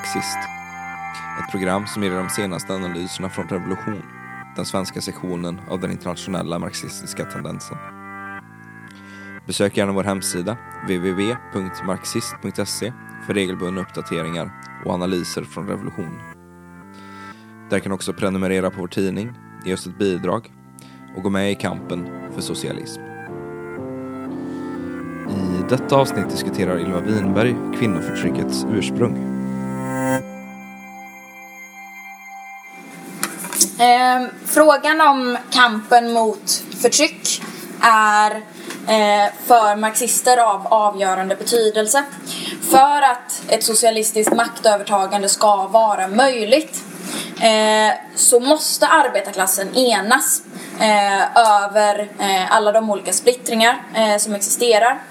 Marxist. Ett program som ger de senaste analyserna från Revolution, den svenska sektionen av den internationella marxistiska tendensen. Besök gärna vår hemsida, www.marxist.se, för regelbundna uppdateringar och analyser från Revolution. Där kan du också prenumerera på vår tidning, ge oss ett bidrag och gå med i kampen för socialism. I detta avsnitt diskuterar Ylva Winberg kvinnoförtryckets ursprung. Eh, frågan om kampen mot förtryck är eh, för marxister av avgörande betydelse. För att ett socialistiskt maktövertagande ska vara möjligt eh, så måste arbetarklassen enas eh, över eh, alla de olika splittringar eh, som existerar.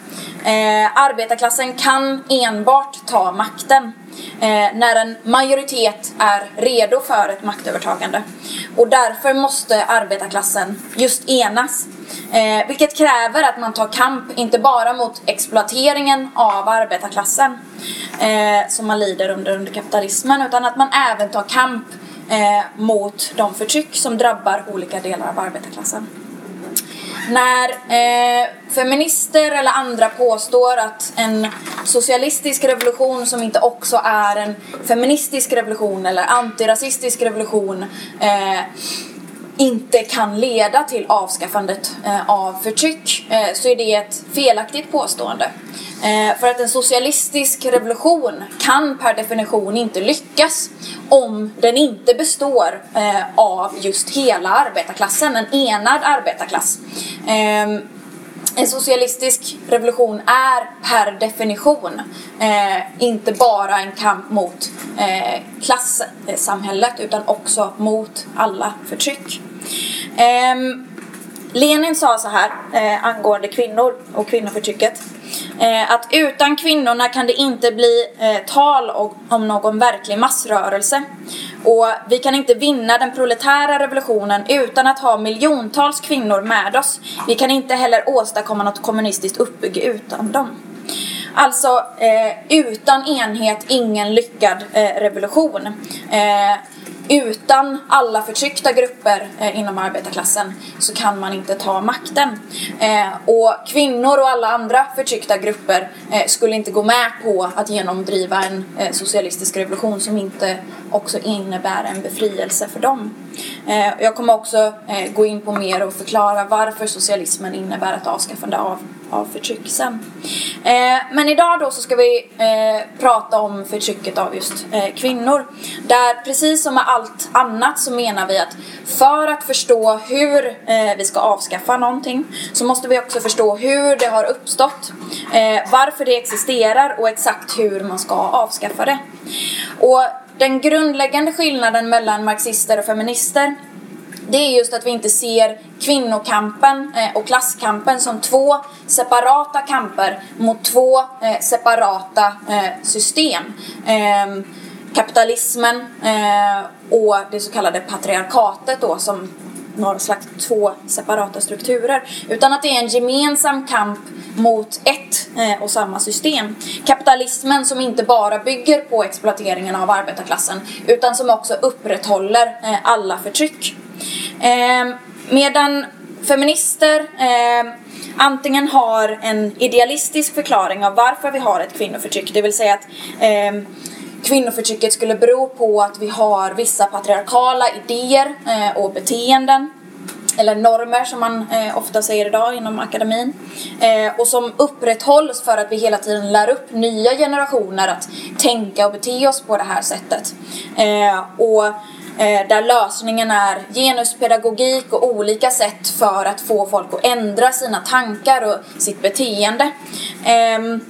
Eh, arbetarklassen kan enbart ta makten Eh, när en majoritet är redo för ett maktövertagande. Och därför måste arbetarklassen just enas. Eh, vilket kräver att man tar kamp, inte bara mot exploateringen av arbetarklassen eh, som man lider under under kapitalismen, utan att man även tar kamp eh, mot de förtryck som drabbar olika delar av arbetarklassen. När eh, feminister eller andra påstår att en socialistisk revolution som inte också är en feministisk revolution eller antirasistisk revolution eh, inte kan leda till avskaffandet eh, av förtryck eh, så är det ett felaktigt påstående. Eh, för att en socialistisk revolution kan per definition inte lyckas om den inte består av just hela arbetarklassen, en enad arbetarklass. Ehm, en socialistisk revolution är per definition eh, inte bara en kamp mot eh, klassamhället utan också mot alla förtryck. Eh, Lenin sa så här eh, angående kvinnor och kvinnoförtrycket. Eh, att utan kvinnorna kan det inte bli eh, tal om, om någon verklig massrörelse. Och vi kan inte vinna den proletära revolutionen utan att ha miljontals kvinnor med oss. Vi kan inte heller åstadkomma något kommunistiskt uppbygge utan dem. Alltså, eh, utan enhet ingen lyckad eh, revolution. Eh, utan alla förtryckta grupper eh, inom arbetarklassen så kan man inte ta makten. Eh, och kvinnor och alla andra förtryckta grupper eh, skulle inte gå med på att genomdriva en eh, socialistisk revolution som inte också innebär en befrielse för dem. Eh, jag kommer också eh, gå in på mer och förklara varför socialismen innebär ett avskaffande av, av förtryck sen. Eh, men idag då så ska vi eh, prata om förtrycket av just eh, kvinnor. Där precis som med allt annat så menar vi att för att förstå hur eh, vi ska avskaffa någonting så måste vi också förstå hur det har uppstått, eh, varför det existerar och exakt hur man ska avskaffa det. Och den grundläggande skillnaden mellan marxister och feminister det är just att vi inte ser kvinnokampen eh, och klasskampen som två separata kamper mot två eh, separata eh, system. Ehm, kapitalismen och det så kallade patriarkatet då som några slags två separata strukturer. Utan att det är en gemensam kamp mot ett och samma system. Kapitalismen som inte bara bygger på exploateringen av arbetarklassen utan som också upprätthåller alla förtryck. Eh, medan feminister eh, antingen har en idealistisk förklaring av varför vi har ett kvinnoförtryck, det vill säga att eh, kvinnoförtrycket skulle bero på att vi har vissa patriarkala idéer eh, och beteenden eller normer som man eh, ofta säger idag inom akademin. Eh, och som upprätthålls för att vi hela tiden lär upp nya generationer att tänka och bete oss på det här sättet. Eh, och Eh, där lösningen är genuspedagogik och olika sätt för att få folk att ändra sina tankar och sitt beteende. Ehm,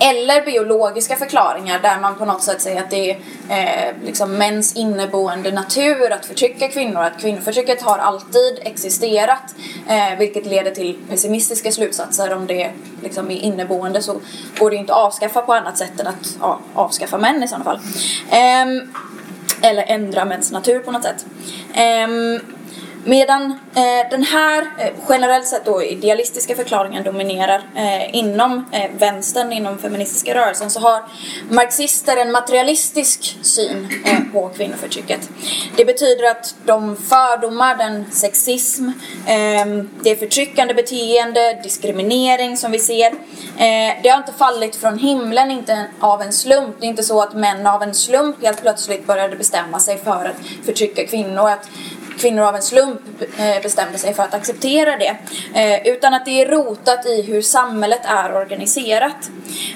eller biologiska förklaringar där man på något sätt säger att det är eh, liksom mäns inneboende natur att förtrycka kvinnor. Att kvinnoförtrycket har alltid existerat. Eh, vilket leder till pessimistiska slutsatser. Om det liksom är inneboende så går det inte att avskaffa på annat sätt än att ja, avskaffa män i sådana fall. Eh, eller ändra mäns natur på något sätt. Um, Medan eh, den här eh, generellt sett då idealistiska förklaringen dominerar eh, inom eh, vänstern, inom feministiska rörelsen så har marxister en materialistisk syn eh, på kvinnoförtrycket. Det betyder att de fördomar, den sexism, eh, det förtryckande beteende, diskriminering som vi ser, eh, det har inte fallit från himlen, inte av en slump. Det är inte så att män av en slump helt plötsligt började bestämma sig för att förtrycka kvinnor. Att kvinnor av en slump eh, bestämde sig för att acceptera det. Eh, utan att det är rotat i hur samhället är organiserat.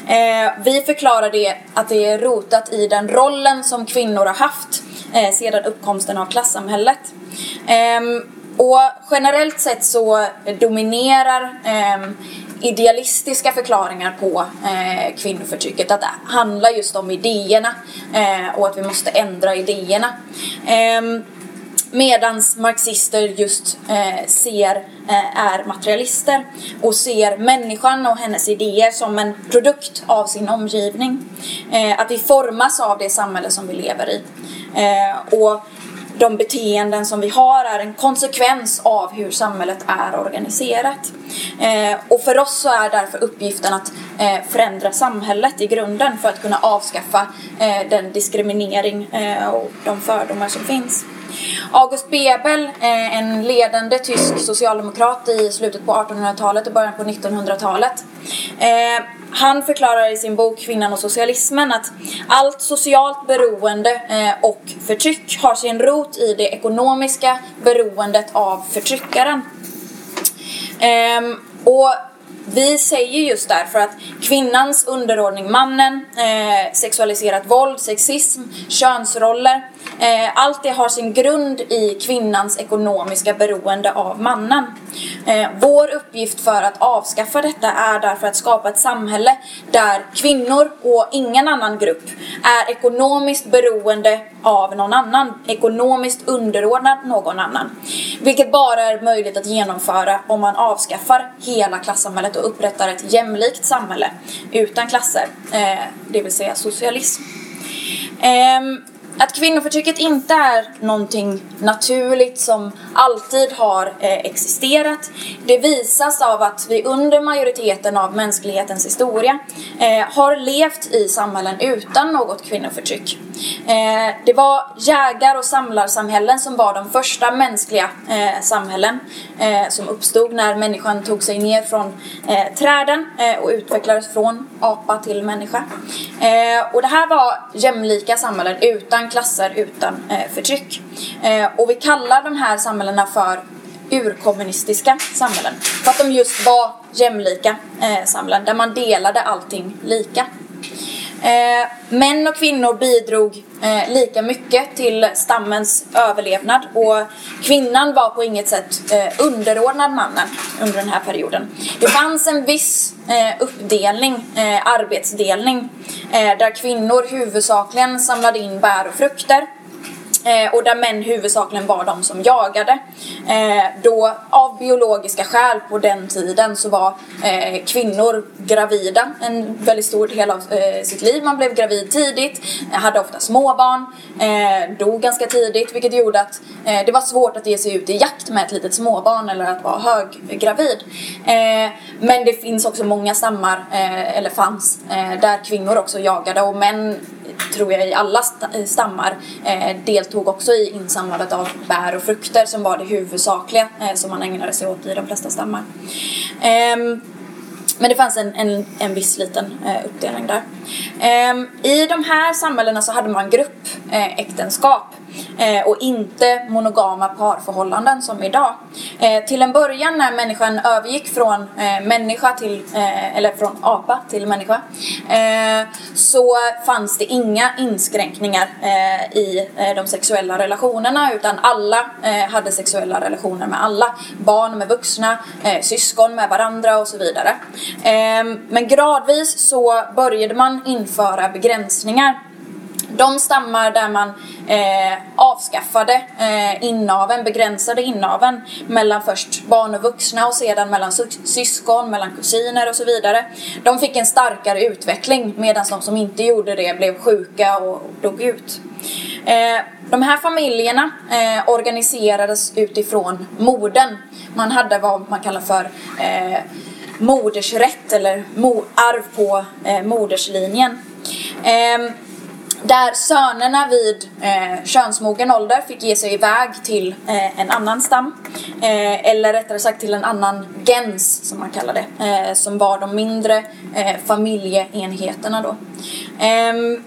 Eh, vi förklarar det att det är rotat i den rollen som kvinnor har haft sedan uppkomsten av klassamhället. Ehm, och generellt sett så dominerar ehm, idealistiska förklaringar på eh, kvinnoförtrycket. Att det handlar just om idéerna eh, och att vi måste ändra idéerna. Eh, Medans marxister just eh, ser, eh, är materialister och ser människan och hennes idéer som en produkt av sin omgivning. Eh, att vi formas av det samhälle som vi lever i. Eh, och de beteenden som vi har är en konsekvens av hur samhället är organiserat. Eh, och för oss så är därför uppgiften att eh, förändra samhället i grunden för att kunna avskaffa eh, den diskriminering eh, och de fördomar som finns. August Bebel, eh, en ledande tysk socialdemokrat i slutet på 1800-talet och början på 1900-talet. Eh, han förklarar i sin bok Kvinnan och socialismen att allt socialt beroende eh, och förtryck har sin rot i det ekonomiska beroendet av förtryckaren. Ehm, och vi säger just därför att kvinnans underordning mannen, eh, sexualiserat våld, sexism, könsroller Eh, allt det har sin grund i kvinnans ekonomiska beroende av mannen. Eh, vår uppgift för att avskaffa detta är därför att skapa ett samhälle där kvinnor och ingen annan grupp är ekonomiskt beroende av någon annan, ekonomiskt underordnad någon annan. Vilket bara är möjligt att genomföra om man avskaffar hela klassamhället och upprättar ett jämlikt samhälle utan klasser, eh, det vill säga socialism. Ehm, att kvinnoförtrycket inte är någonting naturligt som alltid har eh, existerat. Det visas av att vi under majoriteten av mänsklighetens historia eh, har levt i samhällen utan något kvinnoförtryck. Eh, det var jägar och samlarsamhällen som var de första mänskliga eh, samhällen eh, som uppstod när människan tog sig ner från eh, träden eh, och utvecklades från apa till människa. Eh, och det här var jämlika samhällen utan klasser utan eh, förtryck. Eh, och vi kallar de här samhällena för urkommunistiska samhällen. För att de just var jämlika eh, samhällen där man delade allting lika. Eh, män och kvinnor bidrog eh, lika mycket till stammens överlevnad och kvinnan var på inget sätt eh, underordnad mannen under den här perioden. Det fanns en viss eh, uppdelning, eh, arbetsdelning, eh, där kvinnor huvudsakligen samlade in bär och frukter Eh, och där män huvudsakligen var de som jagade. Eh, då av biologiska skäl på den tiden så var eh, kvinnor gravida en väldigt stor del av eh, sitt liv. Man blev gravid tidigt, hade ofta småbarn, eh, dog ganska tidigt vilket gjorde att eh, det var svårt att ge sig ut i jakt med ett litet småbarn eller att vara höggravid. Eh, men det finns också många stammar, eh, eller fanns, eh, där kvinnor också jagade och män tror jag i alla eh, stammar eh, deltog också i insamlandet av bär och frukter som var det huvudsakliga eh, som man ägnade sig åt i de flesta stammar. Ehm, men det fanns en, en, en viss liten eh, uppdelning där. Ehm, I de här samhällena så hade man gruppäktenskap eh, Eh, och inte monogama parförhållanden som idag. Eh, till en början när människan övergick från eh, människa till, eller från apa till människa så fanns det inga inskränkningar i de sexuella relationerna utan alla hade sexuella relationer med alla. Barn med vuxna, syskon med varandra och så vidare. men gradvis så började man införa begränsningar de stammar där man eh, avskaffade eh, inaven, begränsade inaveln mellan först barn och vuxna och sedan mellan syskon, mellan kusiner och så vidare. De fick en starkare utveckling medan de som inte gjorde det blev sjuka och dog ut. Eh, de här familjerna eh, organiserades utifrån moden. Man hade vad man kallar för eh, modersrätt eller mo arv på eh, moderslinjen. Ehm, där sönerna vid eh, könsmogen ålder fick ge sig iväg till eh, en annan stam. Eh, eller rättare sagt till en annan gens som man kallar det. Eh, som var de mindre eh, familjeenheterna då. Um,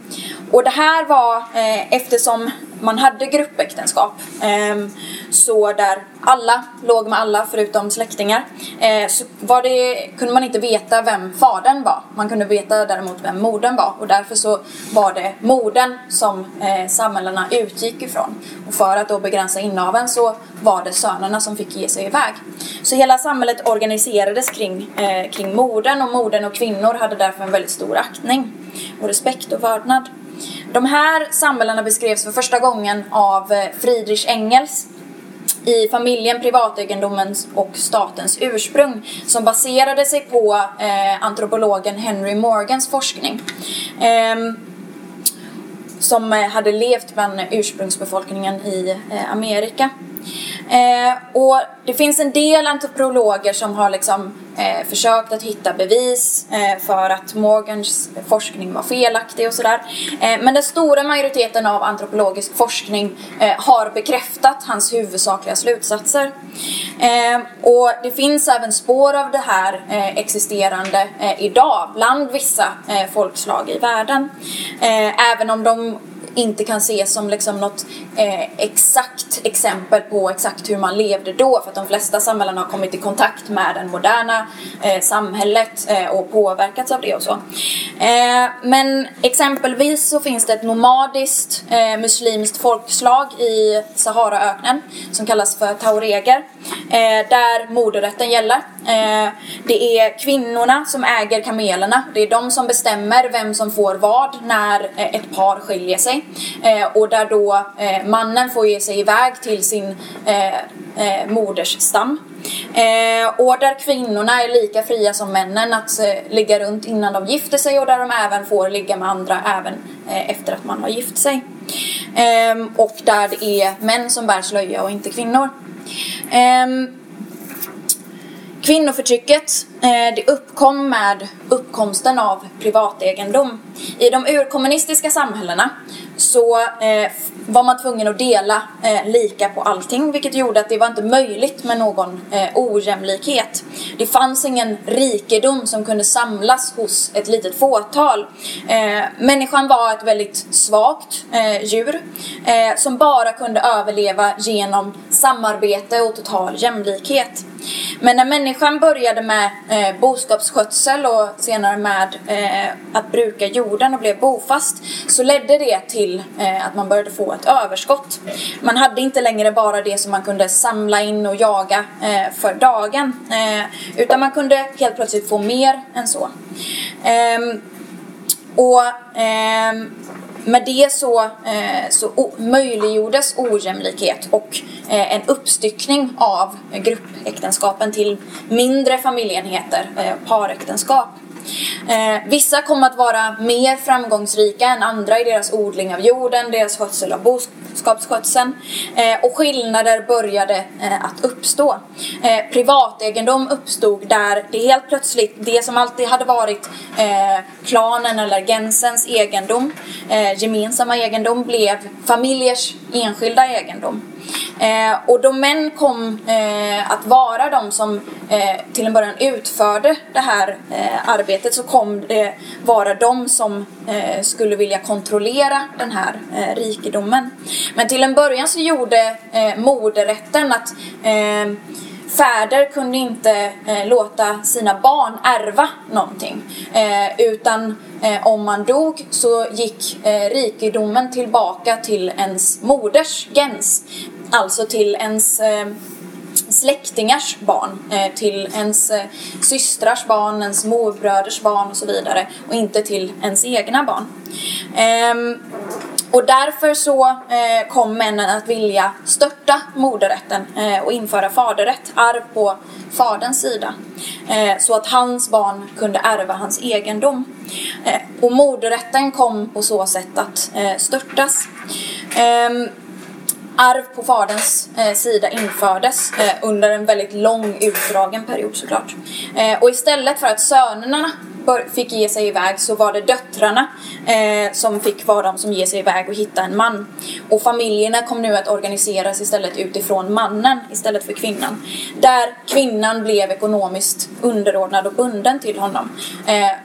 och det här var eh, eftersom man hade gruppäktenskap. Eh, så där alla låg med alla förutom släktingar. Eh, så var det, kunde man inte veta vem fadern var. Man kunde veta däremot vem modern var. Och därför så var det modern som eh, samhällena utgick ifrån. Och för att då begränsa inaveln så var det sönerna som fick ge sig iväg. Så hela samhället organiserades kring, eh, kring modern och modern och kvinnor hade därför en väldigt stor aktning och respekt och vördnad. De här samhällena beskrevs för första gången av eh, Friedrich Engels i familjen, privategendomens och statens ursprung som baserade sig på eh, antropologen Henry Morgans forskning. Ehm, eh, som hade levt bland ursprungsbefolkningen i eh, Amerika. Eh, och det finns en del antropologer som har liksom, eh, försökt att hitta bevis eh, för att Morgans forskning var felaktig och sådär. Eh, men den stora majoriteten av antropologisk forskning eh, har bekräftat hans huvudsakliga slutsatser. Eh, och det finns även spår av det här eh, existerande eh, idag bland vissa eh, folkslag i världen. även om de inte kan ses som liksom något eh, exakt exempel på exakt hur man levde då för att de flesta samhällen har kommit i kontakt med det moderna eh, samhället eh, och påverkats av det och så. Eh, men exempelvis så finns det ett nomadiskt eh, muslimskt folkslag i Saharaöknen som kallas för taureger eh, där moderrätten gäller. Eh, det är kvinnorna som äger kamelerna. Det är de som bestämmer vem som får vad när eh, ett par skiljer sig. Eh, och där då eh, eh, mannen får ge sig iväg till sin eh, eh modersstam. Eh, och där kvinnorna är lika fria som männen att eh, ligga runt innan de gifter sig och där de även får ligga med andra även eh, efter att man har gift sig. Ehm, och där det är män som bär slöja och inte kvinnor. Ehm, kvinnoförtrycket eh, det uppkom med uppkomsten av privategendom. I de urkommunistiska samhällena så eh, var man tvungen att dela eh, lika på allting vilket gjorde att det var inte möjligt med någon eh, ojämlikhet. Det fanns ingen rikedom som kunde samlas hos ett litet fåtal. Eh, människan var ett väldigt svagt eh, djur eh, som bara kunde överleva genom samarbete och total jämlikhet. Men när människan började med eh, boskapsskötsel och senare med eh, att bruka jorden och blev bofast så ledde det till eh, att man började få ett överskott. Man hade inte längre bara det som man kunde samla in och jaga eh, för dagen eh, utan man kunde helt plötsligt få mer än så. Ehm, och ehm, med det så, eh, så möjliggjordes ojämlikhet och eh, en uppstyckning av gruppäktenskapen till mindre familjeenheter, eh, paräktenskap. Eh, vissa kom att vara mer framgångsrika än andra i deras odling av jorden, deras skötsel av boskapsskötseln eh, och skillnader började eh, att uppstå. Eh, privategendom uppstod där det helt plötsligt, det som alltid hade varit eh, klanen eller gensens egendom, eh, gemensamma egendom, blev familjers enskilda egendom. Eh, och då män kom eh, att vara de som eh, till en början utförde det här eh, arbetet så kom det vara de som eh, skulle vilja kontrollera den här eh, rikedomen. Men till en början så gjorde eh, moderrätten att eh, fäder kunde inte eh, låta sina barn ärva någonting. Eh, utan eh, om man dog så gick eh, rikedomen tillbaka till ens moders gens. Alltså till ens eh, släktingars barn, eh, till ens eh, systrars barn, ens morbröders barn och så vidare och inte till ens egna barn. Ehm, och därför så eh, kom männen att vilja störta moderrätten eh, och införa faderrätt, arv på faderns sida. Eh, så att hans barn kunde ärva hans egendom. Eh, och moderrätten kom på så sätt att eh, störtas. Ehm, arv på faderns eh, sida infördes eh, under en väldigt lång utdragen period såklart. Eh, och istället för att sönerna fick ge sig iväg så var det döttrarna eh, som fick vara de som ger sig iväg och hitta en man. Och familjerna kom nu att organiseras istället utifrån mannen istället för kvinnan. Där kvinnan blev ekonomiskt underordnad och bunden till honom. Eh,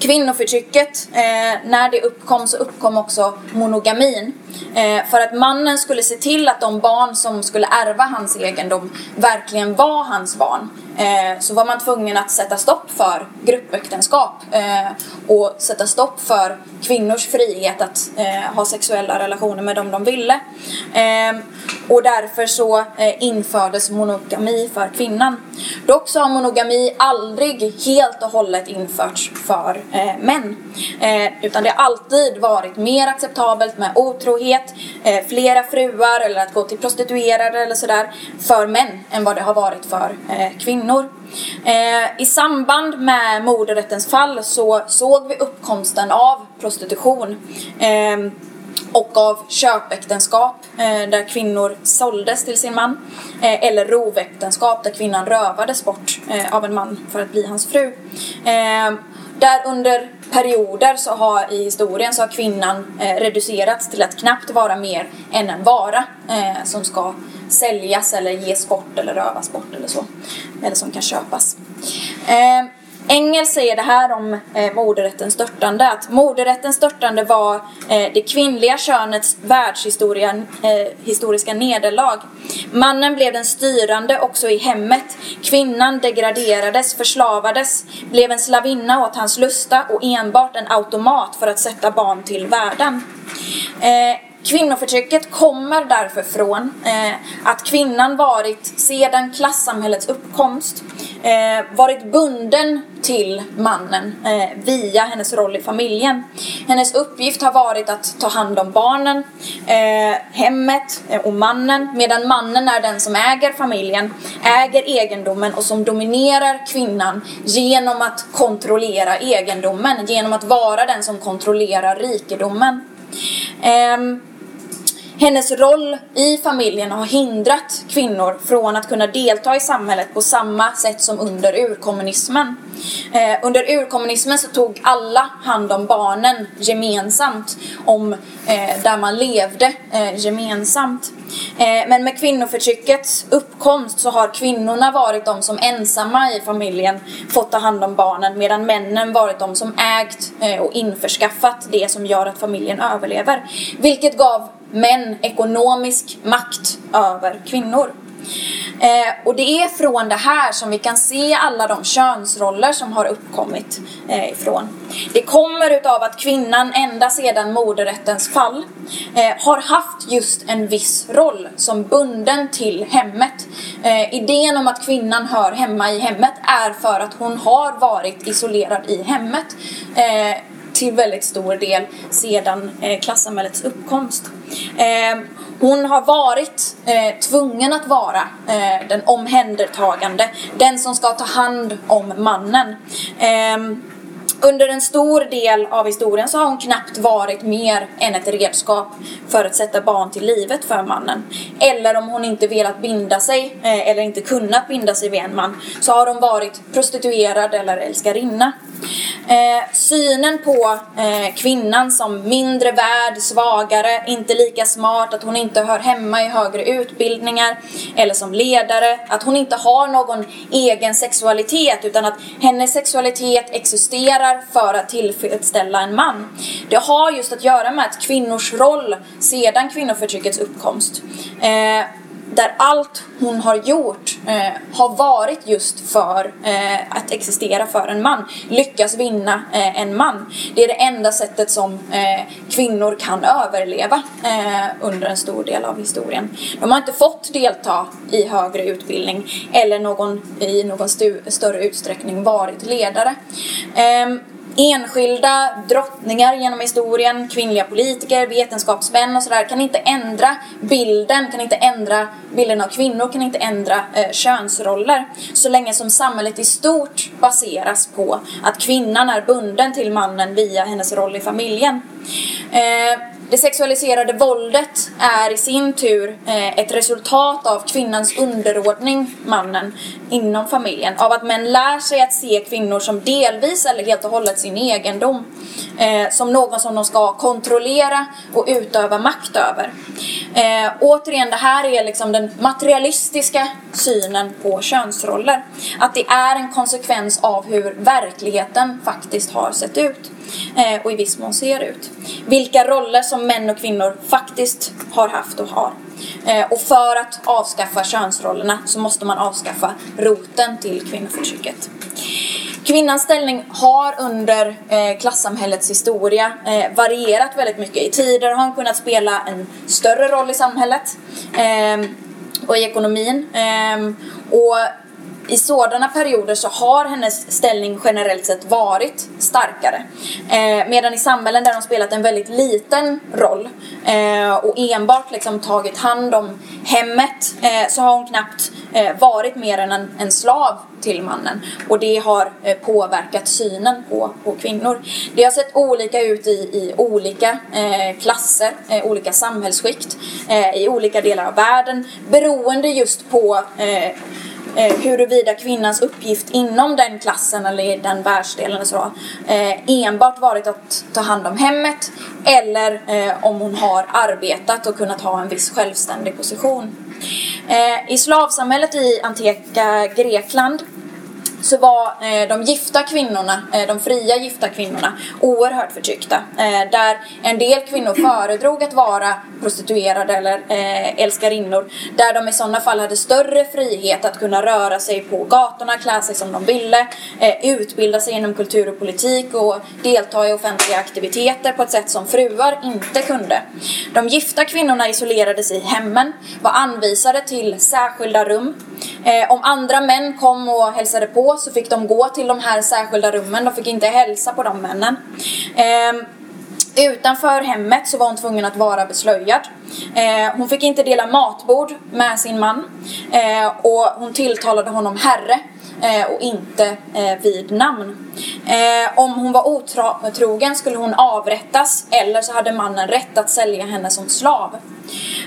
kvinnoförtrycket, eh, när det uppkom så uppkom också monogamin. Eh, för att mannen skulle se till att de barn som skulle ärva hans egendom verkligen var hans barn. Eh, så var man tvungen att sätta stopp för gruppäktenskap eh, och sätta stopp för kvinnors frihet att eh, ha sexuella relationer med dem de ville. Eh, och därför så eh, infördes monogami för kvinnan. Dock så har monogami aldrig helt och hållet införts för eh, män. Eh, utan det har alltid varit mer acceptabelt med otrohet, Eh, flera fruar eller att gå till prostituerade eller sådär för män än vad det har varit för kvinnor kvinnor. Eh, I samband med moderrättens fall så såg vi uppkomsten av prostitution eh, och av köpäktenskap eh, där kvinnor såldes till sin man eh, eller roväktenskap där kvinnan rövades bort eh, av en man för att bli hans fru. Eh, där under perioder så har i historien så har kvinnan eh, reducerats till att knappt vara mer än en vara eh, som ska säljas eller ges bort eller rövas bort eller så. Eller som kan köpas. Eh, Engel säger det här om eh, moderrättens störtande, att moderrättens störtande var eh, det kvinnliga könets världshistoriska eh, nederlag. Mannen blev den styrande också i hemmet. Kvinnan degraderades, förslavades, blev en slavinna åt hans lusta och enbart en automat för att sätta barn till världen. Eh, Kvinnoförtrycket kommer därför från eh, att kvinnan varit, sedan klassamhällets uppkomst, eh, varit bunden till mannen eh, via hennes roll i familjen. Hennes uppgift har varit att ta hand om barnen, eh, hemmet eh, och mannen, medan mannen är den som äger familjen, äger egendomen och som dominerar kvinnan genom att kontrollera egendomen, genom att vara den som kontrollerar rikedomen. Ehm, hennes roll i familjen har hindrat kvinnor från att kunna delta i samhället på samma sätt som under urkommunismen. Eh, under urkommunismen så tog alla hand om barnen gemensamt, om eh, där man levde eh, gemensamt. Eh, men med kvinnoförtryckets uppkomst så har kvinnorna varit de som ensamma i familjen fått ta hand om barnen medan männen varit de som ägt eh, och införskaffat det som gör att familjen överlever. Vilket gav män ekonomisk makt över kvinnor. Eh, och det är från det här som vi kan se alla de könsroller som har uppkommit eh, ifrån. Det kommer utav att kvinnan ända sedan moderrättens fall eh, har haft just en viss roll som bunden till hemmet. Eh, idén om att kvinnan hör hemma i hemmet är för att hon har varit isolerad i hemmet eh, till väldigt stor del sedan eh, klassamhällets uppkomst. Eh, hon har varit eh, tvungen att vara eh, den omhändertagande, den som ska ta hand om mannen. Eh, under en stor del av historien så har hon knappt varit mer än ett redskap för att sätta barn till livet för mannen. Eller om hon inte velat binda sig eh, eller inte kunnat binda sig vid en man så har hon varit prostituerad eller älskarinna. Eh, synen på eh, kvinnan som mindre värd, svagare, inte lika smart, att hon inte hör hemma i högre utbildningar eller som ledare, att hon inte har någon egen sexualitet utan att hennes sexualitet existerar för att tillfredsställa en man. Det har just att göra med att kvinnors roll sedan kvinnoförtryckets uppkomst eh, där allt hon har gjort eh, har varit just för eh, att existera för en man. Lyckas vinna eh, en man. Det är det enda sättet som eh, kvinnor kan överleva eh, under en stor del av historien. De har inte fått delta i högre utbildning eller någon, i någon stu, större utsträckning varit ledare. Ehm, Enskilda drottningar genom historien, kvinnliga politiker, vetenskapsmän och sådär kan inte ändra bilden, kan inte ändra bilden av kvinnor, kan inte ändra eh, könsroller. Så länge som samhället i stort baseras på att kvinnan är bunden till mannen via hennes roll i familjen. Eh, det sexualiserade våldet är i sin tur eh, ett resultat av kvinnans underordning mannen inom familjen. Av att män lär sig att se kvinnor som delvis eller helt och hållet sin egendom. Eh, som någon som de ska kontrollera och utöva makt över. Eh, återigen, det här är liksom den materialistiska synen på könsroller. Att det är en konsekvens av hur verkligheten faktiskt har sett ut. Eh, och i viss mån ser ut. Vilka roller som män och kvinnor faktiskt har haft och har. Eh, och för att avskaffa könsrollerna så måste man avskaffa roten till kvinnoförtrycket. Kvinnans ställning har under eh, klassamhällets historia eh, varierat väldigt mycket. I tider har hon kunnat spela en större roll i samhället eh, och i ekonomin. Eh, och i sådana perioder så har hennes ställning generellt sett varit starkare. Eh, medan i samhällen där hon spelat en väldigt liten roll eh, och enbart liksom tagit hand om hemmet eh, så har hon knappt eh, varit mer än en, en, slav till mannen. Och det har eh, påverkat synen på, på kvinnor. Det har sett olika ut i, i olika eh, klasser, eh, olika samhällsskikt, eh, i olika delar av världen beroende just på eh, eh, huruvida kvinnans uppgift inom den klassen eller i den världsdelen så, eh, enbart varit att ta hand om hemmet eller eh, om hon har arbetat och kunnat ha en viss självständig position. Eh, I slavsamhället i antika Grekland så var eh, de gifta kvinnorna, eh, de fria gifta kvinnorna, oerhört förtryckta. Eh, där en del kvinnor föredrog att vara prostituerade eller eh, älskarinnor. Där de i sådana fall hade större frihet att kunna röra sig på gatorna, klä sig som de ville, eh, utbilda sig inom kultur och politik och delta i offentliga aktiviteter på ett sätt som fruar inte kunde. De gifta kvinnorna isolerades i hemmen, var anvisade till särskilda rum. Eh, om andra män kom och hälsade på så fick de gå till de här särskilda rummen. De fick inte hälsa på de männen. Eh, Utanför hemmet så var hon tvungen att vara beslöjad. Eh, hon fick inte dela matbord med sin man. Eh, och hon tilltalade honom herre eh, och inte eh, vid namn. Eh, om hon var otrogen skulle hon avrättas eller så hade mannen rätt att sälja henne som slav.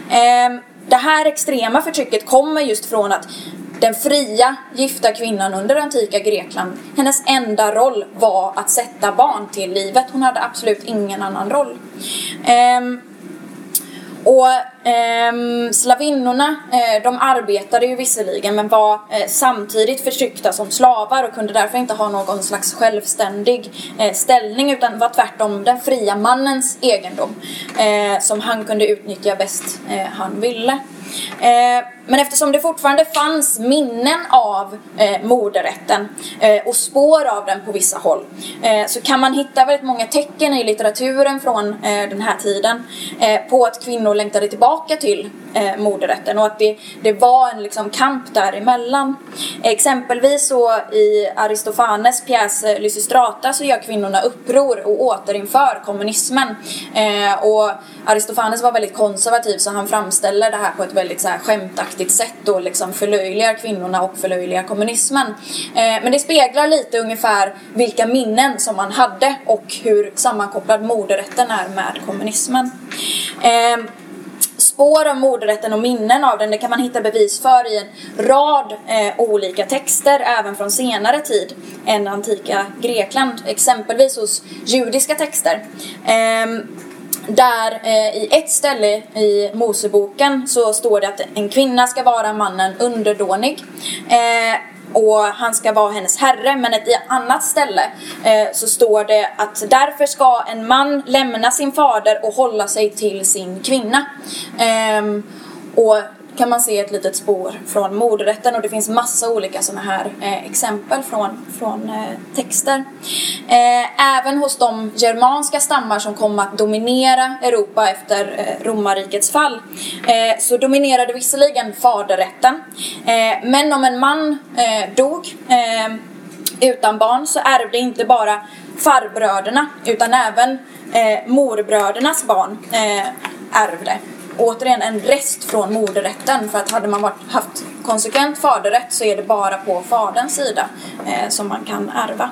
Eh, det här extrema förtrycket kommer just från att den fria gifta kvinnan under antika Grekland, hennes enda roll var att sätta barn till livet. Hon hade absolut ingen annan roll. Um, och eh, slavinnorna, eh, de arbetade ju visserligen men var eh, samtidigt förtryckta som slavar och kunde därför inte ha någon slags självständig eh, ställning utan var tvärtom den fria mannens egendom eh, som han kunde utnyttja bäst eh, han ville. Men eftersom det fortfarande fanns minnen av eh, moderrätten eh, och spår av den på vissa håll eh, så kan man hitta väldigt många tecken i litteraturen från eh, den här tiden eh, på att kvinnor längtade tillbaka till eh, moderrätten och att det, det var en liksom, kamp däremellan. Exempelvis så i Aristofanes pjäs eh, Lysistrata så gör kvinnorna uppror och återinför kommunismen. Eh, och Aristofanes var väldigt konservativ så han framställer det här på ett väldigt så här, skämtaktigt felaktigt sätt då liksom förlöjligar kvinnorna och förlöjligar kommunismen. Eh, men det speglar lite ungefär vilka minnen som man hade och hur sammankopplad moderrätten är med kommunismen. Eh, spår av moderrätten och minnen av den det kan man hitta bevis för i en rad eh, olika texter även från senare tid än antika Grekland. Exempelvis hos judiska texter. Eh, där eh, i ett ställe i Moseboken så står det att en kvinna ska vara mannen underdånig. Eh, och han ska vara hennes herre. Men ett annat ställe eh, så står det att därför ska en man lämna sin fader och hålla sig till sin kvinna. Eh, och kan man se ett litet spår från mordrätten och det finns massa olika sådana här eh, exempel från, från eh, texter. Eh, även hos de germanska stammar som kom att dominera Europa efter eh, romarrikets fall eh, så dominerade visserligen faderrätten. Eh, men om en man eh, dog eh, utan barn så ärvde inte bara farbröderna utan även eh, morbrödernas barn eh, ärvde. Återigen en rest från moderrätten för att hade man varit, haft konsekvent faderrätt så är det bara på faderns sida eh, som man kan ärva.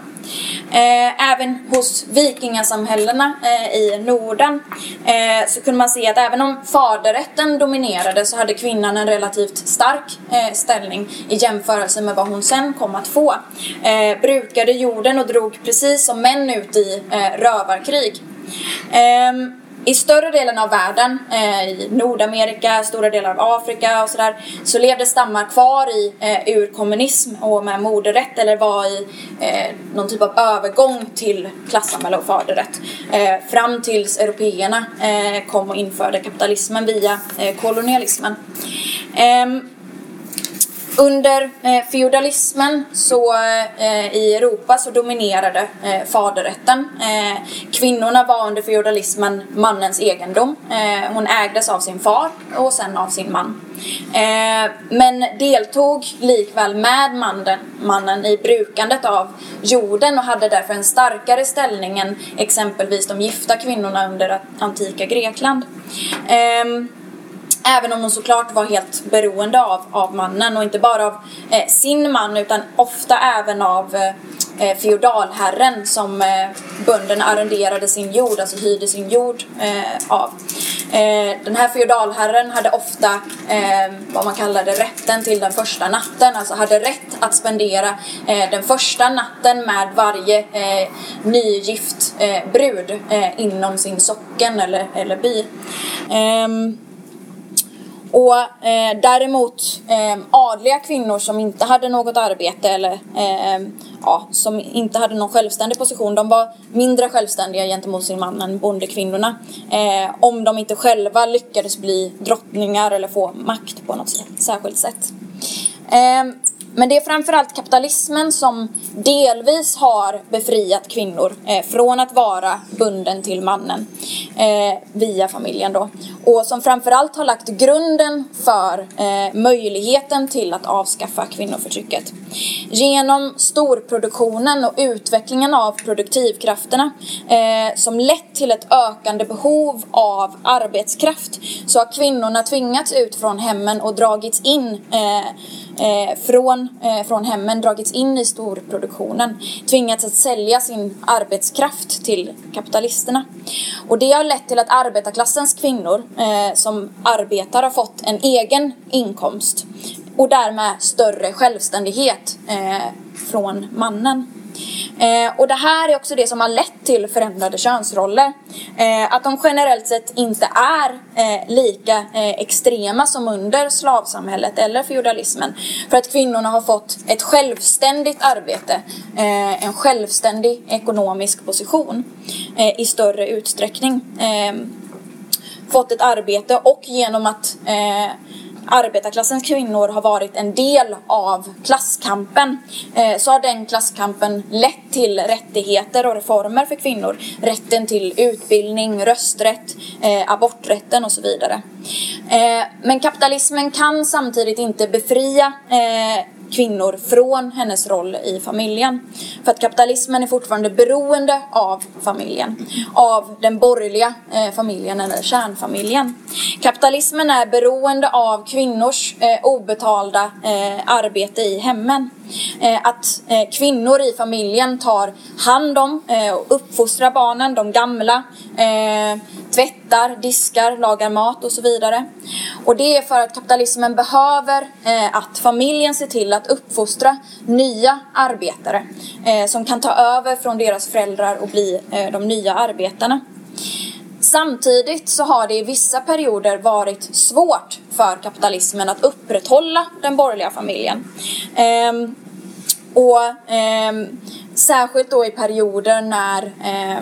Eh, även hos vikingasamhällena eh, i Norden eh, så kunde man se att även om faderrätten dominerade så hade kvinnan en relativt stark eh, ställning i jämförelse med vad hon sen kom att få. Eh, brukade jorden och drog precis som män ut i eh, rövarkrig. Ehm, i större delen av världen, eh, i Nordamerika, stora delar av Afrika och sådär, så levde stammar kvar i eh, urkommunism och med moderrätt eller var i eh, någon typ av övergång till klassamhälle och faderrätt. Eh, fram tills européerna eh, kom och införde kapitalismen via eh, kolonialismen. Ehm, under eh, feodalismen så, eh, i Europa så dominerade eh, faderrätten. Eh, kvinnorna var under feodalismen mannens egendom. Eh, hon ägdes av sin far och sen av sin man. Eh, men deltog likväl med mannen, mannen i brukandet av jorden och hade därför en starkare ställning än exempelvis de gifta kvinnorna under antika Grekland. Ehm, Även om hon såklart var helt beroende av, av mannen och inte bara av eh, sin man utan ofta även av eh, eh feodalherren som eh, bönderna arrenderade sin jord, alltså hyrde sin jord eh, av. Eh, den här feodalherren hade ofta eh, vad man kallade rätten till den första natten, alltså hade rätt att spendera eh, den första natten med varje eh, nygift eh, brud eh, inom sin socken eller, eller by. Ehm, och eh, däremot eh, adliga kvinnor som inte hade något arbete eller eh, ja, som inte hade någon självständig position, de var mindre självständiga gentemot sin man än bondekvinnorna. Eh, om de inte själva lyckades bli drottningar eller få makt på något särskilt sätt. Eh, men det är framförallt kapitalismen som delvis har befriat kvinnor eh, från att vara bunden till mannen eh, via familjen då. Och som framförallt har lagt grunden för eh, möjligheten till att avskaffa kvinnoförtrycket. Genom storproduktionen och utvecklingen av produktivkrafterna eh, som lett till ett ökande behov av arbetskraft så har kvinnorna tvingats ut från hemmen och dragits in eh, eh, från, eh, från hemmen dragits in i storproduktionen, tvingats att sälja sin arbetskraft till kapitalisterna. Och det har lett till att arbetarklassens kvinnor eh, som arbetar har fått en egen inkomst och därmed större självständighet eh, från mannen. Eh, och det här är också det som har lett till förändrade könsroller. Eh, att de generellt sett inte är eh, lika eh, extrema som under slavsamhället eller feudalismen. För att kvinnorna har fått ett självständigt arbete, eh, en självständig ekonomisk position eh, i större utsträckning. Eh, fått ett arbete och genom att eh, arbetarklassens kvinnor har varit en del av klasskampen eh, så har den klasskampen lett till rättigheter och reformer för kvinnor. Rätten till utbildning, rösträtt, eh, aborträtten och så vidare. Eh, men kapitalismen kan samtidigt inte befria kvinnor från hennes roll i familjen. För att kapitalismen är fortfarande beroende av familjen. Av den borgerliga eh, familjen eller kärnfamiljen. Kapitalismen är beroende av kvinnors eh, obetalda eh, arbete i hemmen. Eh, att eh, kvinnor i familjen tar hand om eh, och uppfostrar barnen, de gamla, tvättar, diskar, lagar mat och så vidare. Och det är för att kapitalismen behöver att familjen ser till att uppfostra nya arbetare som kan ta över från deras föräldrar och bli de nya arbetarna. Samtidigt så har det i vissa perioder varit svårt för kapitalismen att upprätthålla den borgerliga familjen. Ehm, och eh, särskilt då i perioder när, eh,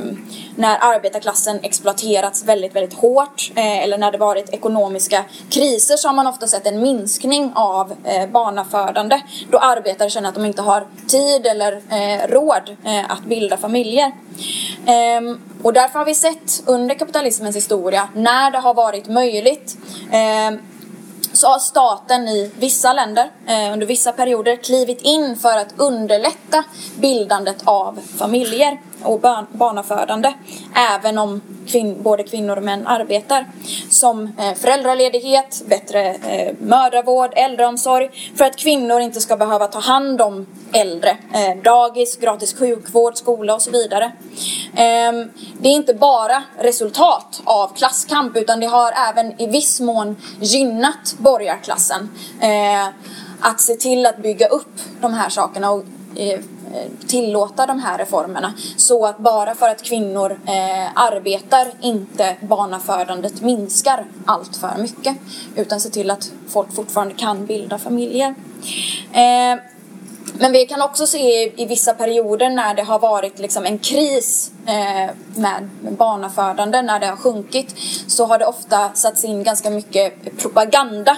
när arbetarklassen exploaterats väldigt, väldigt hårt eh, eller när det varit ekonomiska kriser så har man ofta sett en minskning av eh, barnafödande då arbetare känner att de inte har tid eller eh, råd eh, att bilda familjer. Ehm, och därför har vi sett under kapitalismens historia när det har varit möjligt ehm, så har staten i vissa länder eh, under vissa perioder klivit in för att underlätta bildandet av familjer och barn, barnafödande även om kvin, både kvinnor och män arbetar. Som eh, föräldraledighet, bättre eh, mödravård, äldreomsorg för att kvinnor inte ska behöva ta hand om äldre. Eh, dagis, gratis sjukvård, skola och så vidare. Eh, det är inte bara resultat av klasskamp utan det har även i viss mån gynnat borgarklassen. Eh, att se till att bygga upp de här sakerna och Eh, tillåta de här reformerna. Så att bara för att kvinnor eh, arbetar inte barnafödandet minskar allt för mycket. Utan se till att folk fortfarande kan bilda familjer. Eh, men vi kan också se i vissa perioder när det har varit liksom en kris eh, med barnafödande, när det har sjunkit, så har det ofta satts in ganska mycket propaganda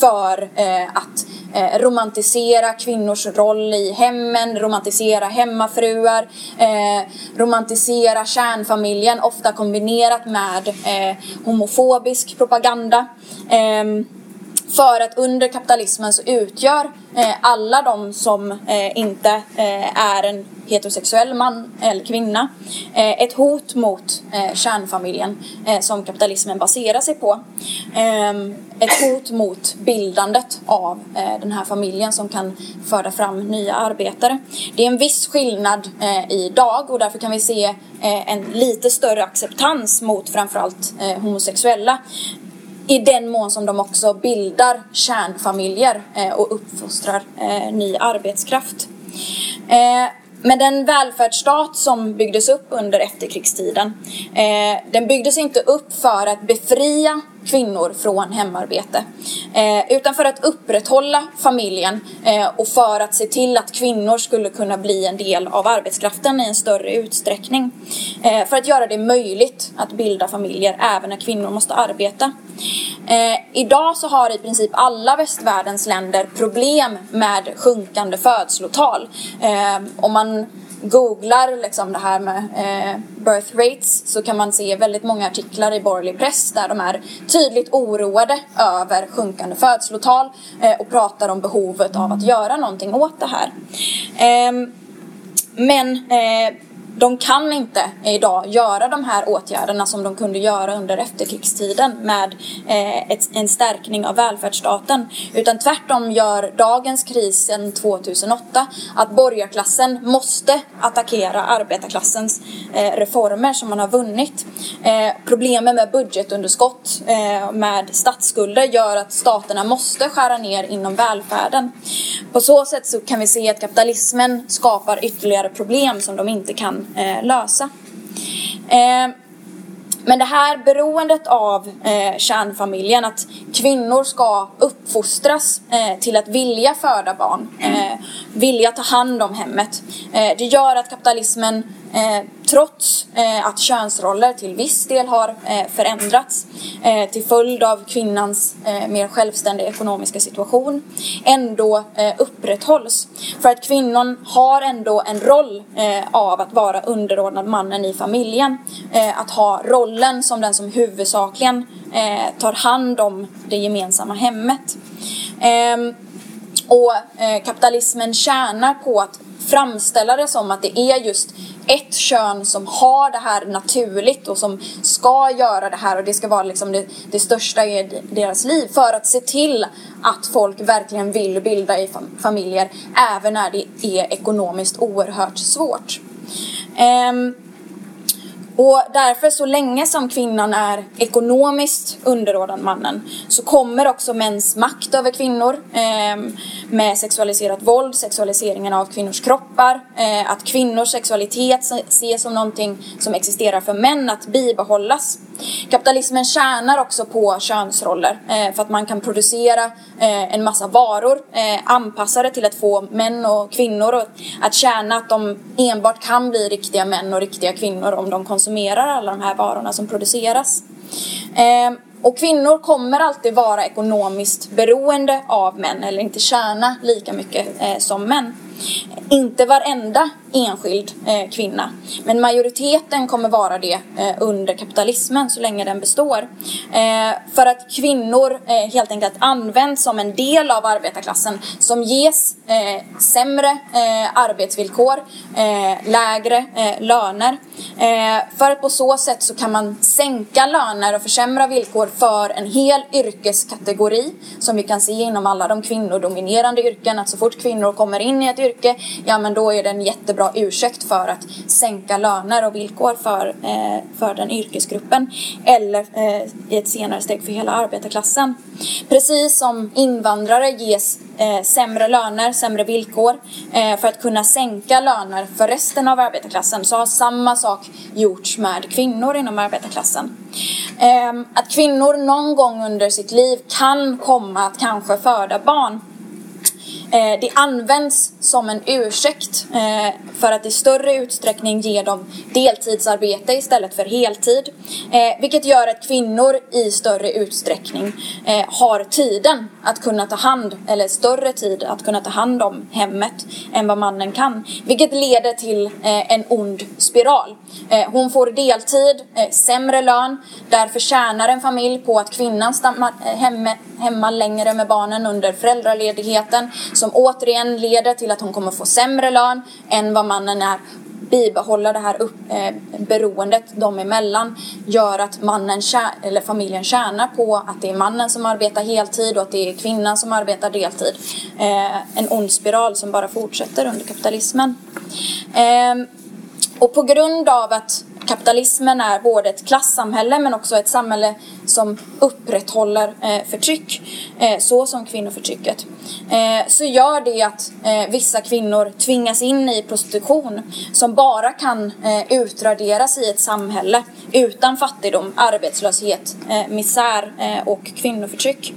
för eh, att eh, romantisera kvinnors roll i hemmen, romantisera hemmafruar, eh, romantisera kärnfamiljen, ofta kombinerat med eh, homofobisk propaganda. Ehm, för att under kapitalismen så utgör eh, alla de som eh, inte eh, är en heterosexuell man eller kvinna eh, ett hot mot eh, kärnfamiljen eh, som kapitalismen baserar sig på. Ehm, ett hot mot bildandet av eh, den här familjen som kan föra fram nya arbetare. Det är en viss skillnad eh, idag och därför kan vi se eh, en lite större acceptans mot framförallt homosexuella i den mån som de också bildar kärnfamiljer eh, och uppfostrar eh, ny arbetskraft. Eh, men den välfärdsstat som byggdes upp under efterkrigstiden, den byggdes inte upp för att befria kvinnor från hemarbete. Eh, utan för att upprätthålla familjen eh, och för att se till att kvinnor skulle kunna bli en del av arbetskraften i en större utsträckning. Eh, för att göra det möjligt att bilda familjer även när kvinnor måste arbeta. Eh, idag så har i princip alla västvärldens länder problem med sjunkande födslotal. Eh, om man googlar liksom det här med eh, birth rates så kan man se väldigt många artiklar i borgerlig press där de är tydligt oroade över sjunkande födslotal eh, och pratar om behovet av att göra någonting åt det här. Eh, men eh, de kan inte idag göra de här åtgärderna som de kunde göra under efterkrigstiden med eh, ett, en stärkning av välfärdsstaten. Utan tvärtom gör dagens kris sedan 2008 att borgarklassen måste attackera arbetarklassens eh, reformer som man har vunnit. Eh, problemen med budgetunderskott, eh, med statsskulder gör att staterna måste skära ner inom välfärden. På så sätt så kan vi se att kapitalismen skapar ytterligare problem som de inte kan eh, lösa. Eh, men det här beroendet av eh, kärnfamiljen, att kvinnor ska uppfostras eh, till att vilja föda barn, eh, vilja ta hand om hemmet. Eh, det gör att kapitalismen Eh, trots eh, att könsroller till viss del har eh, förändrats eh, till följd av kvinnans eh, mer självständiga ekonomiska situation ändå eh, upprätthålls. För att kvinnan har ändå en roll eh, av att vara underordnad mannen i familjen. Eh, att ha rollen som den som huvudsakligen tar hand om det gemensamma hemmet. Ehm, och kapitalismen tjänar på att framställa det som att det är just ett kön som har det här naturligt och som ska göra det här och det ska vara liksom det, det största i deras liv för att se till att folk verkligen vill bilda i familjer även när det är ekonomiskt oerhört svårt. Um, och därför så länge som kvinnan är ekonomiskt underordnad mannen så kommer också mäns makt över kvinnor eh, med sexualiserat våld, sexualiseringen av kvinnors kroppar, eh, att kvinnors sexualitet ses som någonting som existerar för män att bibehållas. Kapitalismen tjänar också på könsroller eh, för att man kan producera eh, en massa varor eh, anpassade till att få män och kvinnor att känna att de enbart kan bli riktiga män och riktiga kvinnor om de konsumerar alla de här varorna som produceras. Ehm, och kvinnor kommer alltid vara ekonomiskt beroende av män eller inte tjäna lika mycket eh, som män inte varenda enskild eh, kvinna, men majoriteten kommer vara det eh, under kapitalismen så länge den består. Eh, för att kvinnor eh, helt enkelt används som en del av arbetarklassen som ges eh, sämre eh, arbetsvillkor, eh, lägre eh, löner. Eh, för att på så sätt så kan man sänka löner och försämra villkor för en hel yrkeskategori som vi kan se inom alla de kvinnodominerande yrken. Att så fort kvinnor kommer in i ett yrke, ja men då är det en jättebra ursäkt för att sänka löner och villkor för, eh, för den yrkesgruppen. Eller eh, i ett senare steg för hela arbetarklassen. Precis som invandrare ges eh, sämre löner, sämre villkor eh, för att kunna sänka löner för resten av arbetarklassen så har samma sak gjorts med kvinnor inom arbetarklassen. Eh, att kvinnor någon gång under sitt liv kan komma att kanske föda barn Eh, det används som en ursäkt eh, för att i större utsträckning ge dem deltidsarbete istället för heltid. Eh, vilket gör att kvinnor i större utsträckning eh, har tiden att kunna ta hand, eller större tid att kunna ta hand om hemmet än vad mannen kan. Vilket leder till eh, en ond spiral. Eh, hon får deltid, sämre lön, därför tjänar en familj på att kvinnan stannar hemma längre med barnen under föräldraledigheten som återigen leder till att hon kommer få sämre lön än vad mannen är bibehålla det här upp, eh, beroendet dem emellan gör att mannen eller familjen tjänar på att det är mannen som arbetar heltid och att det är kvinnan som arbetar deltid. Eh, en ond spiral som bara fortsätter under kapitalismen. Eh, och på grund av att kapitalismen är både ett klassamhälle men också ett samhälle som upprätthåller eh, förtryck, eh, så som kvinnoförtrycket, eh, så gör det att eh, vissa kvinnor tvingas in i prostitution som bara kan eh, utraderas i ett samhälle utan fattigdom, arbetslöshet, eh, misär eh, och kvinnoförtryck.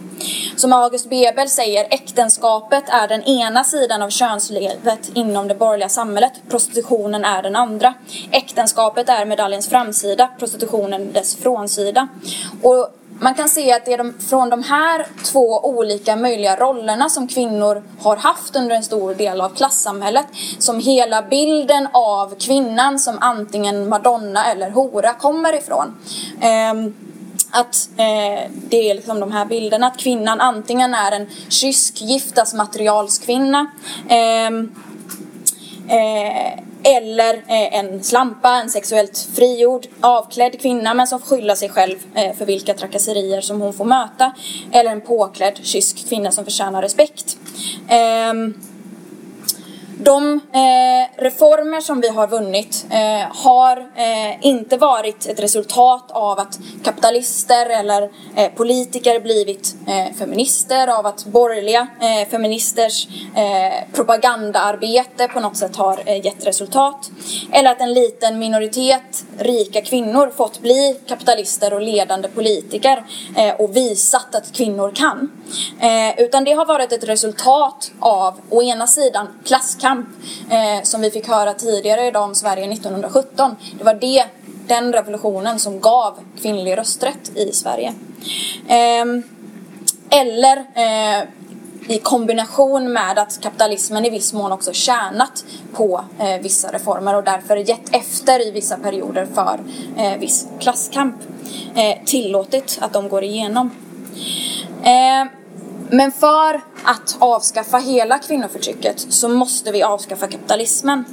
Som August Bebel säger, äktenskapet är den ena sidan av könslivet inom det borgerliga samhället. Prostitutionen är den andra. Äktenskapet är medaljens framsida, prostitutionen dess frånsida. Och man kan se att det är de, från de här två olika möjliga rollerna som kvinnor har haft under en stor del av klassamhället som hela bilden av kvinnan som antingen madonna eller hora kommer ifrån. Um, att eh, det är liksom de här bilderna, att kvinnan antingen är en kysk giftasmaterialskvinna eh, eh, eller eh, en slampa, en sexuellt frigjord, avklädd kvinna men som får skylla sig själv eh, för vilka trakasserier som hon får möta. Eller en påklädd kysk kvinna som förtjänar respekt. Ehm, de eh, reformer som vi har vunnit eh, har eh, inte varit ett resultat av att kapitalister eller eh, politiker blivit eh, feminister, av att borgerliga eh, feministers eh, propagandaarbete på något sätt har eh, gett resultat. Eller att en liten minoritet rika kvinnor fått bli kapitalister och ledande politiker eh, och visat att kvinnor kan. utan det har varit ett resultat av å ena sidan klasskamp kamp eh, som vi fick höra tidigare idag om Sverige 1917. Det var det, den revolutionen som gav kvinnlig rösträtt i Sverige. Eh, eller eh, i kombination med att kapitalismen i viss mån också tjänat på eh, vissa reformer och därför gett efter i vissa perioder för eh, viss klasskamp. Eh, tillåtit att de går igenom. Eh, men för att avskaffa hela kvinnoförtrycket så måste vi avskaffa kapitalismen.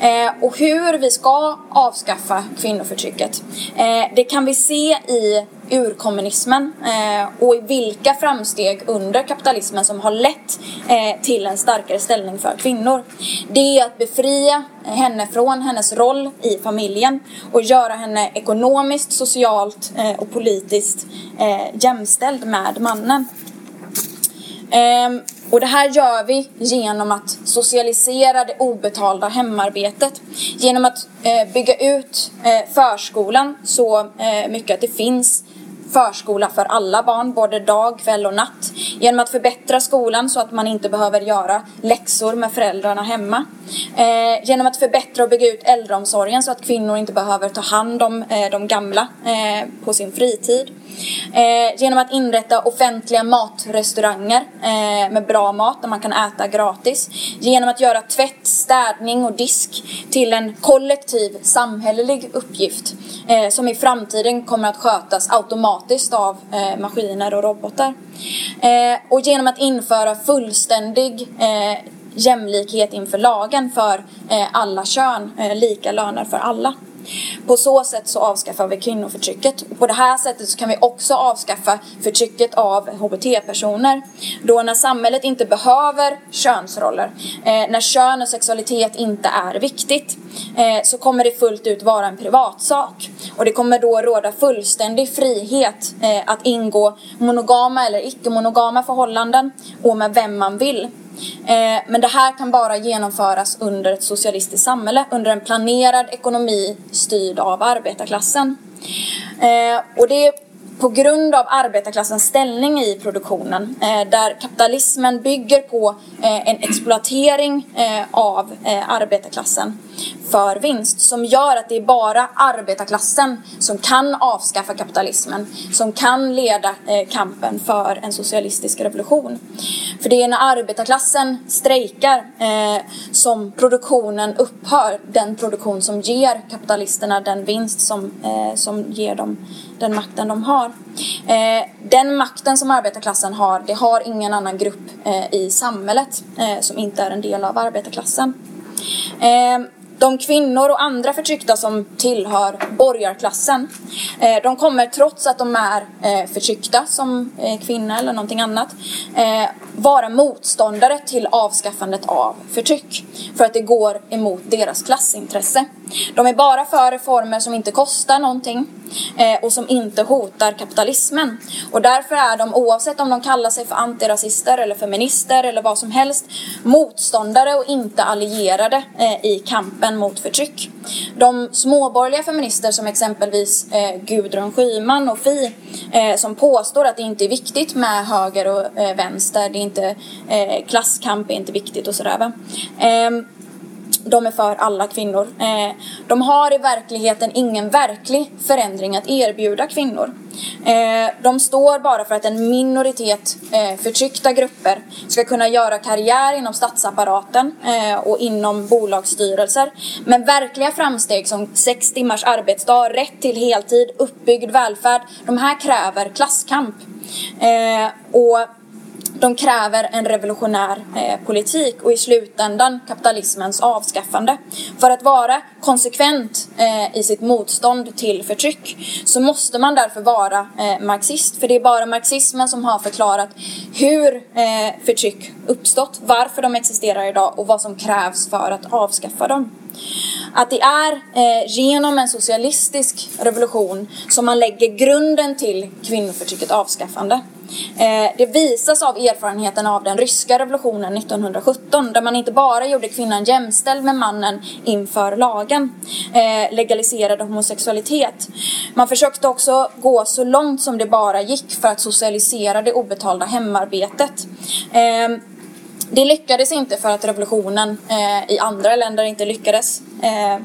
Eh, och hur vi ska avskaffa kvinnoförtrycket, eh, det kan vi se i urkommunismen eh, och i vilka framsteg under kapitalismen som har lett eh, till en starkare ställning för kvinnor. Det är att befria henne från hennes roll i familjen och göra henne ekonomiskt, socialt eh, och politiskt eh, jämställd med mannen. Ehm, och det här gör vi genom att socialisera det obetalda hemarbetet. Genom att eh, bygga ut eh, förskolan så eh, mycket att det finns förskola för alla barn, både dag, kväll och natt. Genom att förbättra skolan så att man inte behöver göra läxor med föräldrarna hemma. Eh, genom att förbättra och bygga ut äldreomsorgen så att kvinnor inte behöver ta hand om eh, de gamla eh, på sin fritid. Eh, genom att inrätta offentliga matrestauranger eh, med bra mat där man kan äta gratis. Genom att göra tvätt, städning och disk till en kollektiv samhällelig uppgift eh, som i framtiden kommer att skötas automatiskt av eh, maskiner och robotar. Eh, och genom att införa fullständig eh, jämlikhet inför lagen för eh, alla kön, eh, lika löner för alla. På så sätt så avskaffar vi kvinnoförtrycket. På det här sättet så kan vi också avskaffa förtrycket av HBT-personer. Då när samhället inte behöver könsroller, eh, när kön och sexualitet inte är viktigt, eh, så kommer det fullt ut vara en privatsak. Och det kommer då råda fullständig frihet eh, att ingå monogama eller icke-monogama förhållanden och med vem man vill. Eh, men det här kan bara genomföras under ett socialistiskt samhälle, under en planerad ekonomi styrd av arbetarklassen. Eh, och det är på grund av arbetarklassens ställning i produktionen eh, där kapitalismen bygger på eh, en exploatering eh, av arbetarklassen för vinst som gör att det är bara arbetarklassen som kan avskaffa kapitalismen, som kan leda kampen för en socialistisk revolution. För det är när arbetarklassen strejkar som produktionen upphör, den produktion som ger kapitalisterna den vinst som, som ger dem den makten de har. Eh, den makten som arbetarklassen har, det har ingen annan grupp eh, i samhället eh, som inte är en del av arbetarklassen. De kvinnor och andra förtryckta som tillhör borgarklassen, de kommer trots att de är förtryckta som kvinna eller någonting annat, vara motståndare till avskaffandet av förtryck. För att det går emot deras klassintresse. De är bara för reformer som inte kostar någonting eh, och som inte hotar kapitalismen. Och därför är de, oavsett om de kallar sig för antirasister eller feminister eller vad som helst, motståndare och inte allierade eh, i kampen mot förtryck. De småborgerliga feminister som exempelvis eh, Gudrun Schyman och Fi som påstår att det inte är viktigt med höger och vänster, det är inte, klasskamp är inte viktigt och sådär. Va? Ehm, de är för alla kvinnor. Eh, de har i verkligheten ingen verklig förändring att erbjuda kvinnor. Eh, de står bara för att en minoritet eh, förtryckta grupper ska kunna göra karriär inom statsapparaten eh, och inom bolagsstyrelser. Men verkliga framsteg som sex timmars arbetsdag, rätt till heltid, uppbyggd välfärd, de här kräver klasskamp. Eh, och de kräver en revolutionär eh, politik och i slutändan kapitalismens avskaffande. För att vara konsekvent eh, i sitt motstånd till förtryck så måste man därför vara eh, marxist. För det är bara marxismen som har förklarat hur eh, förtryck uppstått, varför de existerar idag och vad som krävs för att avskaffa dem. Att det är eh, genom en socialistisk revolution som man lägger grunden till kvinnoförtryckets avskaffande. Eh, det visas av erfarenheten av den ryska revolutionen 1917 där man inte bara gjorde kvinnan jämställd med mannen inför lagen, eh, legaliserade homosexualitet. Man försökte också gå så långt som det bara gick för att socialisera det obetalda hemarbetet. Eh, det lyckades inte för att revolutionen eh, i andra länder inte lyckades. Eh,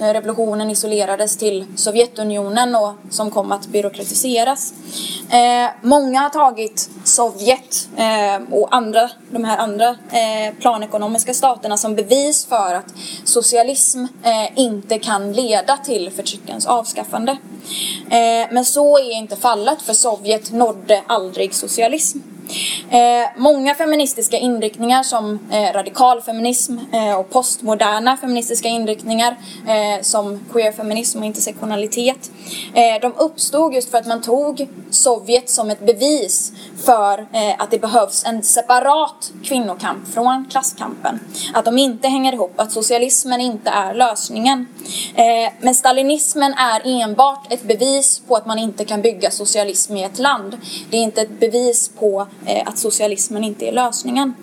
Eh, revolutionen isolerades till Sovjetunionen och som kom att byråkratiseras. Eh, många har tagit Sovjet eh, och andra, de här andra eh, planekonomiska staterna som bevis för att socialism eh, inte kan leda till förtryckens avskaffande. Eh, men så är inte fallet för Sovjet nådde aldrig socialism. Eh, många feministiska inriktningar som eh, radikalfeminism eh, och postmoderna feministiska inriktningar eh, som queerfeminism och intersektionalitet. Eh, de uppstod just för att man tog Sovjet som ett bevis för eh, att det behövs en separat kvinnokamp från klasskampen. Att de inte hänger ihop, att socialismen inte är lösningen. Eh, men stalinismen är enbart ett bevis på att man inte kan bygga socialism i ett land. Det är inte ett bevis på Eh, att socialismen inte är lösningen.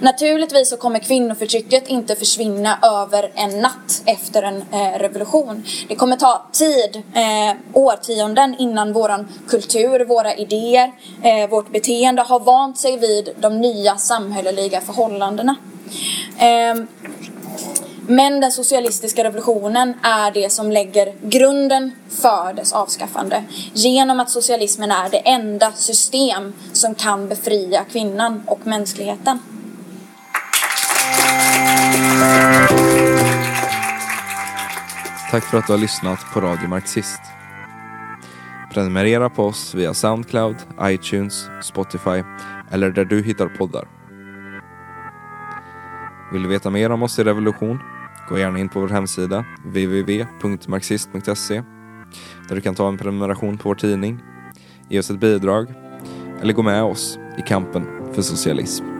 Naturligtvis så kommer kvinnoförtrycket inte försvinna över en natt efter en eh, revolution. Det kommer ta tid, eh, årtionden innan vår kultur, våra idéer, eh, vårt beteende har vant sig vid de nya samhälleliga förhållandena. Eh, men den socialistiska revolutionen är det som lägger grunden för dess avskaffande. Genom att socialismen är det enda system som kan befria kvinnan och mänskligheten. Tack för att du har lyssnat på Radio Marxist. Prenumerera på oss via Soundcloud, iTunes, Spotify eller där du hittar poddar. Vill du veta mer om oss i Revolution? Gå gärna in på vår hemsida www.marxist.se där du kan ta en prenumeration på vår tidning, ge oss ett bidrag eller gå med oss i kampen för socialism.